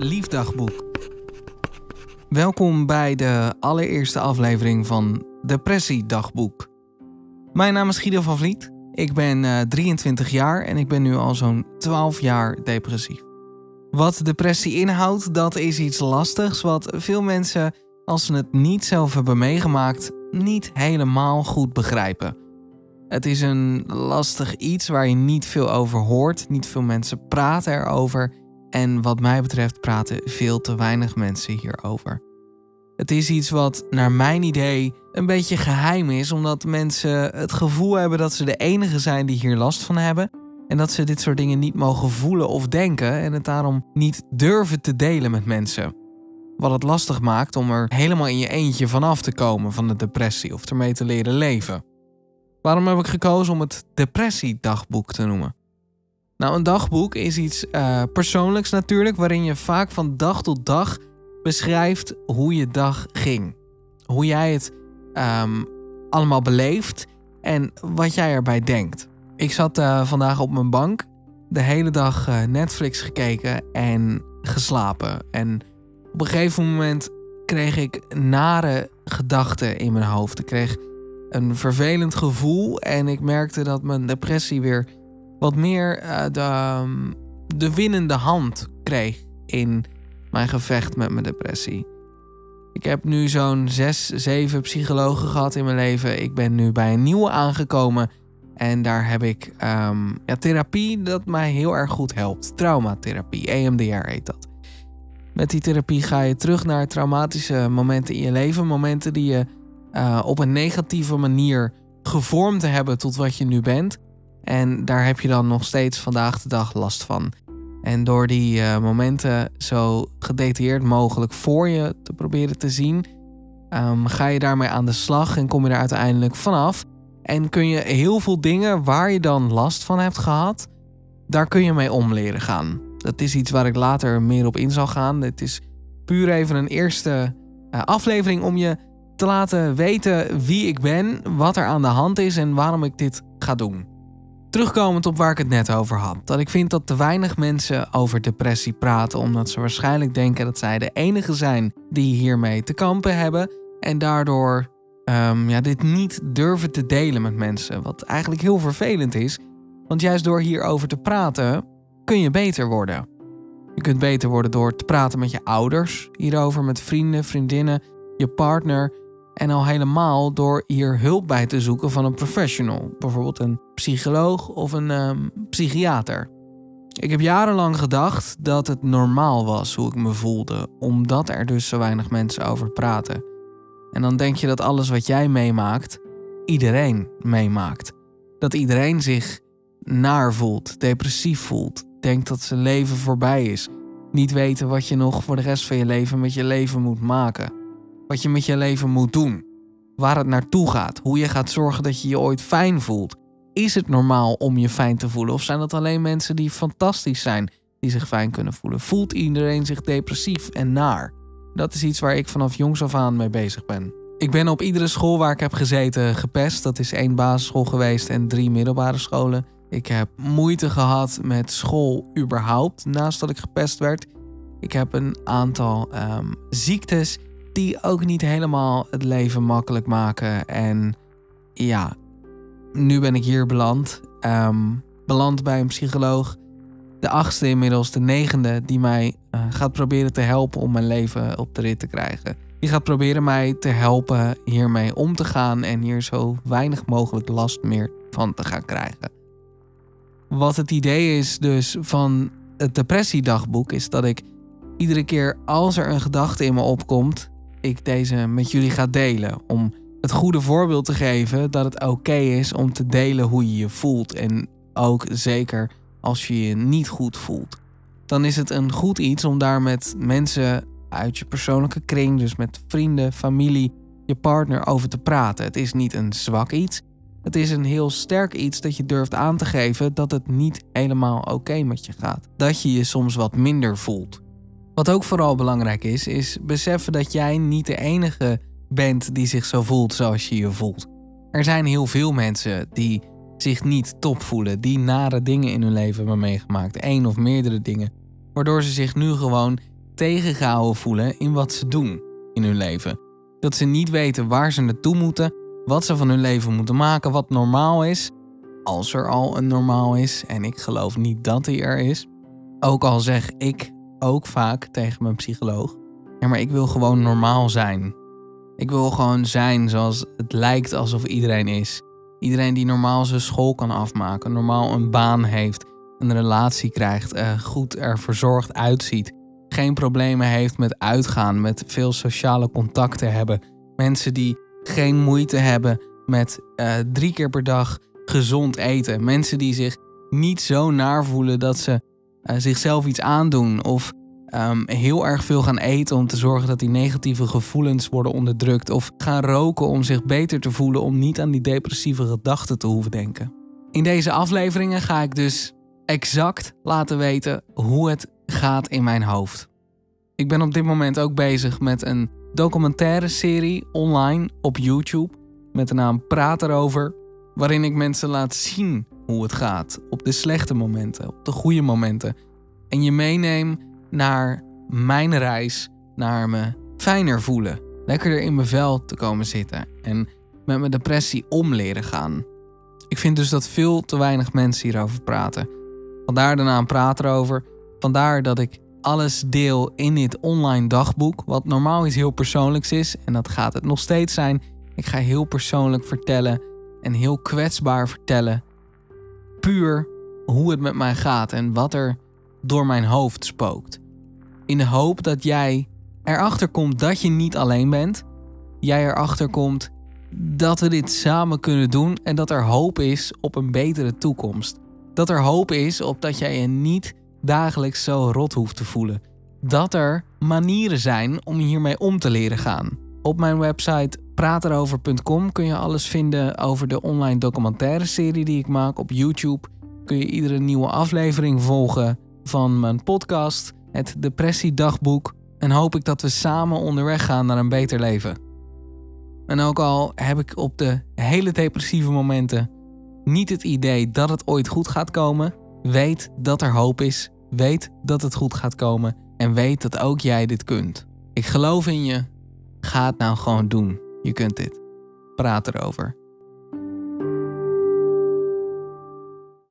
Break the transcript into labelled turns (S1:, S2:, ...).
S1: Liefdagboek. Welkom bij de allereerste aflevering van Depressiedagboek. Mijn naam is Guido van Vliet. Ik ben uh, 23 jaar en ik ben nu al zo'n 12 jaar depressief. Wat depressie inhoudt, dat is iets lastigs wat veel mensen, als ze het niet zelf hebben meegemaakt, niet helemaal goed begrijpen. Het is een lastig iets waar je niet veel over hoort, niet veel mensen praten erover en wat mij betreft praten veel te weinig mensen hierover. Het is iets wat naar mijn idee een beetje geheim is, omdat mensen het gevoel hebben dat ze de enige zijn die hier last van hebben. En dat ze dit soort dingen niet mogen voelen of denken en het daarom niet durven te delen met mensen. Wat het lastig maakt om er helemaal in je eentje vanaf te komen van de depressie of ermee te leren leven. Waarom heb ik gekozen om het depressiedagboek te noemen? Nou, een dagboek is iets uh, persoonlijks natuurlijk, waarin je vaak van dag tot dag beschrijft hoe je dag ging. Hoe jij het um, allemaal beleeft en wat jij erbij denkt. Ik zat uh, vandaag op mijn bank, de hele dag uh, Netflix gekeken en geslapen. En op een gegeven moment kreeg ik nare gedachten in mijn hoofd. Ik kreeg een vervelend gevoel en ik merkte dat mijn depressie weer wat meer uh, de, um, de winnende hand kreeg in mijn gevecht met mijn depressie. Ik heb nu zo'n 6, 7 psychologen gehad in mijn leven. Ik ben nu bij een nieuwe aangekomen. En daar heb ik um, ja, therapie dat mij heel erg goed helpt. Traumatherapie, EMDR heet dat. Met die therapie ga je terug naar traumatische momenten in je leven. Momenten die je uh, op een negatieve manier gevormd hebben tot wat je nu bent. En daar heb je dan nog steeds vandaag de dag last van. En door die uh, momenten zo gedetailleerd mogelijk voor je te proberen te zien, um, ga je daarmee aan de slag en kom je er uiteindelijk vanaf. En kun je heel veel dingen waar je dan last van hebt gehad, daar kun je mee om leren gaan. Dat is iets waar ik later meer op in zal gaan. Het is puur even een eerste uh, aflevering om je te laten weten wie ik ben, wat er aan de hand is en waarom ik dit ga doen. Terugkomend op waar ik het net over had. Dat ik vind dat te weinig mensen over depressie praten. Omdat ze waarschijnlijk denken dat zij de enige zijn die hiermee te kampen hebben. En daardoor um, ja, dit niet durven te delen met mensen. Wat eigenlijk heel vervelend is. Want juist door hierover te praten kun je beter worden. Je kunt beter worden door te praten met je ouders hierover, met vrienden, vriendinnen, je partner. En al helemaal door hier hulp bij te zoeken van een professional, bijvoorbeeld een psycholoog of een um, psychiater. Ik heb jarenlang gedacht dat het normaal was hoe ik me voelde, omdat er dus zo weinig mensen over praten. En dan denk je dat alles wat jij meemaakt, iedereen meemaakt. Dat iedereen zich naar voelt, depressief voelt, denkt dat zijn leven voorbij is, niet weten wat je nog voor de rest van je leven met je leven moet maken wat je met je leven moet doen, waar het naartoe gaat, hoe je gaat zorgen dat je je ooit fijn voelt. Is het normaal om je fijn te voelen of zijn dat alleen mensen die fantastisch zijn, die zich fijn kunnen voelen? Voelt iedereen zich depressief en naar? Dat is iets waar ik vanaf jongs af aan mee bezig ben. Ik ben op iedere school waar ik heb gezeten gepest. Dat is één basisschool geweest en drie middelbare scholen. Ik heb moeite gehad met school überhaupt, naast dat ik gepest werd. Ik heb een aantal um, ziektes die ook niet helemaal het leven makkelijk maken. En ja, nu ben ik hier beland. Um, beland bij een psycholoog. De achtste inmiddels, de negende, die mij uh, gaat proberen te helpen om mijn leven op de rit te krijgen. Die gaat proberen mij te helpen hiermee om te gaan en hier zo weinig mogelijk last meer van te gaan krijgen. Wat het idee is dus van het depressiedagboek is dat ik iedere keer als er een gedachte in me opkomt, ik deze met jullie ga delen. Om het goede voorbeeld te geven dat het oké is om te delen hoe je je voelt. En ook zeker als je je niet goed voelt. Dan is het een goed iets om daar met mensen uit je persoonlijke kring, dus met vrienden, familie, je partner over te praten. Het is niet een zwak iets. Het is een heel sterk iets dat je durft aan te geven dat het niet helemaal oké met je gaat. Dat je je soms wat minder voelt. Wat ook vooral belangrijk is, is beseffen dat jij niet de enige bent die zich zo voelt zoals je je voelt. Er zijn heel veel mensen die zich niet top voelen, die nare dingen in hun leven hebben meegemaakt, één of meerdere dingen, waardoor ze zich nu gewoon tegengehouden voelen in wat ze doen in hun leven. Dat ze niet weten waar ze naartoe moeten, wat ze van hun leven moeten maken, wat normaal is. Als er al een normaal is, en ik geloof niet dat die er is. Ook al zeg ik ook vaak tegen mijn psycholoog: ja, maar ik wil gewoon normaal zijn. Ik wil gewoon zijn zoals het lijkt alsof iedereen is. Iedereen die normaal zijn school kan afmaken, normaal een baan heeft, een relatie krijgt, uh, goed er verzorgd uitziet, geen problemen heeft met uitgaan, met veel sociale contacten hebben, mensen die geen moeite hebben met uh, drie keer per dag gezond eten, mensen die zich niet zo naar voelen dat ze zichzelf iets aandoen of um, heel erg veel gaan eten om te zorgen dat die negatieve gevoelens worden onderdrukt. Of gaan roken om zich beter te voelen om niet aan die depressieve gedachten te hoeven denken. In deze afleveringen ga ik dus exact laten weten hoe het gaat in mijn hoofd. Ik ben op dit moment ook bezig met een documentaire serie online op YouTube met de naam Praat erover, waarin ik mensen laat zien hoe het gaat op de slechte momenten, op de goede momenten en je meeneem naar mijn reis naar me fijner voelen. Lekkerder in mijn vel te komen zitten en met mijn depressie om leren gaan. Ik vind dus dat veel te weinig mensen hierover praten. Vandaar de naam Praat erover. Vandaar dat ik alles deel in dit online dagboek, wat normaal iets heel persoonlijks is. En dat gaat het nog steeds zijn. Ik ga heel persoonlijk vertellen en heel kwetsbaar vertellen. Puur hoe het met mij gaat en wat er door mijn hoofd spookt. In de hoop dat jij erachter komt dat je niet alleen bent. Jij erachter komt dat we dit samen kunnen doen en dat er hoop is op een betere toekomst. Dat er hoop is op dat jij je niet dagelijks zo rot hoeft te voelen. Dat er manieren zijn om hiermee om te leren gaan. Op mijn website praterover.com kun je alles vinden over de online documentaire serie die ik maak op YouTube. Kun je iedere nieuwe aflevering volgen van mijn podcast, het Depressiedagboek. En hoop ik dat we samen onderweg gaan naar een beter leven. En ook al heb ik op de hele depressieve momenten niet het idee dat het ooit goed gaat komen, weet dat er hoop is, weet dat het goed gaat komen en weet dat ook jij dit kunt. Ik geloof in je. Ga het nou gewoon doen. Je kunt dit. Praat erover.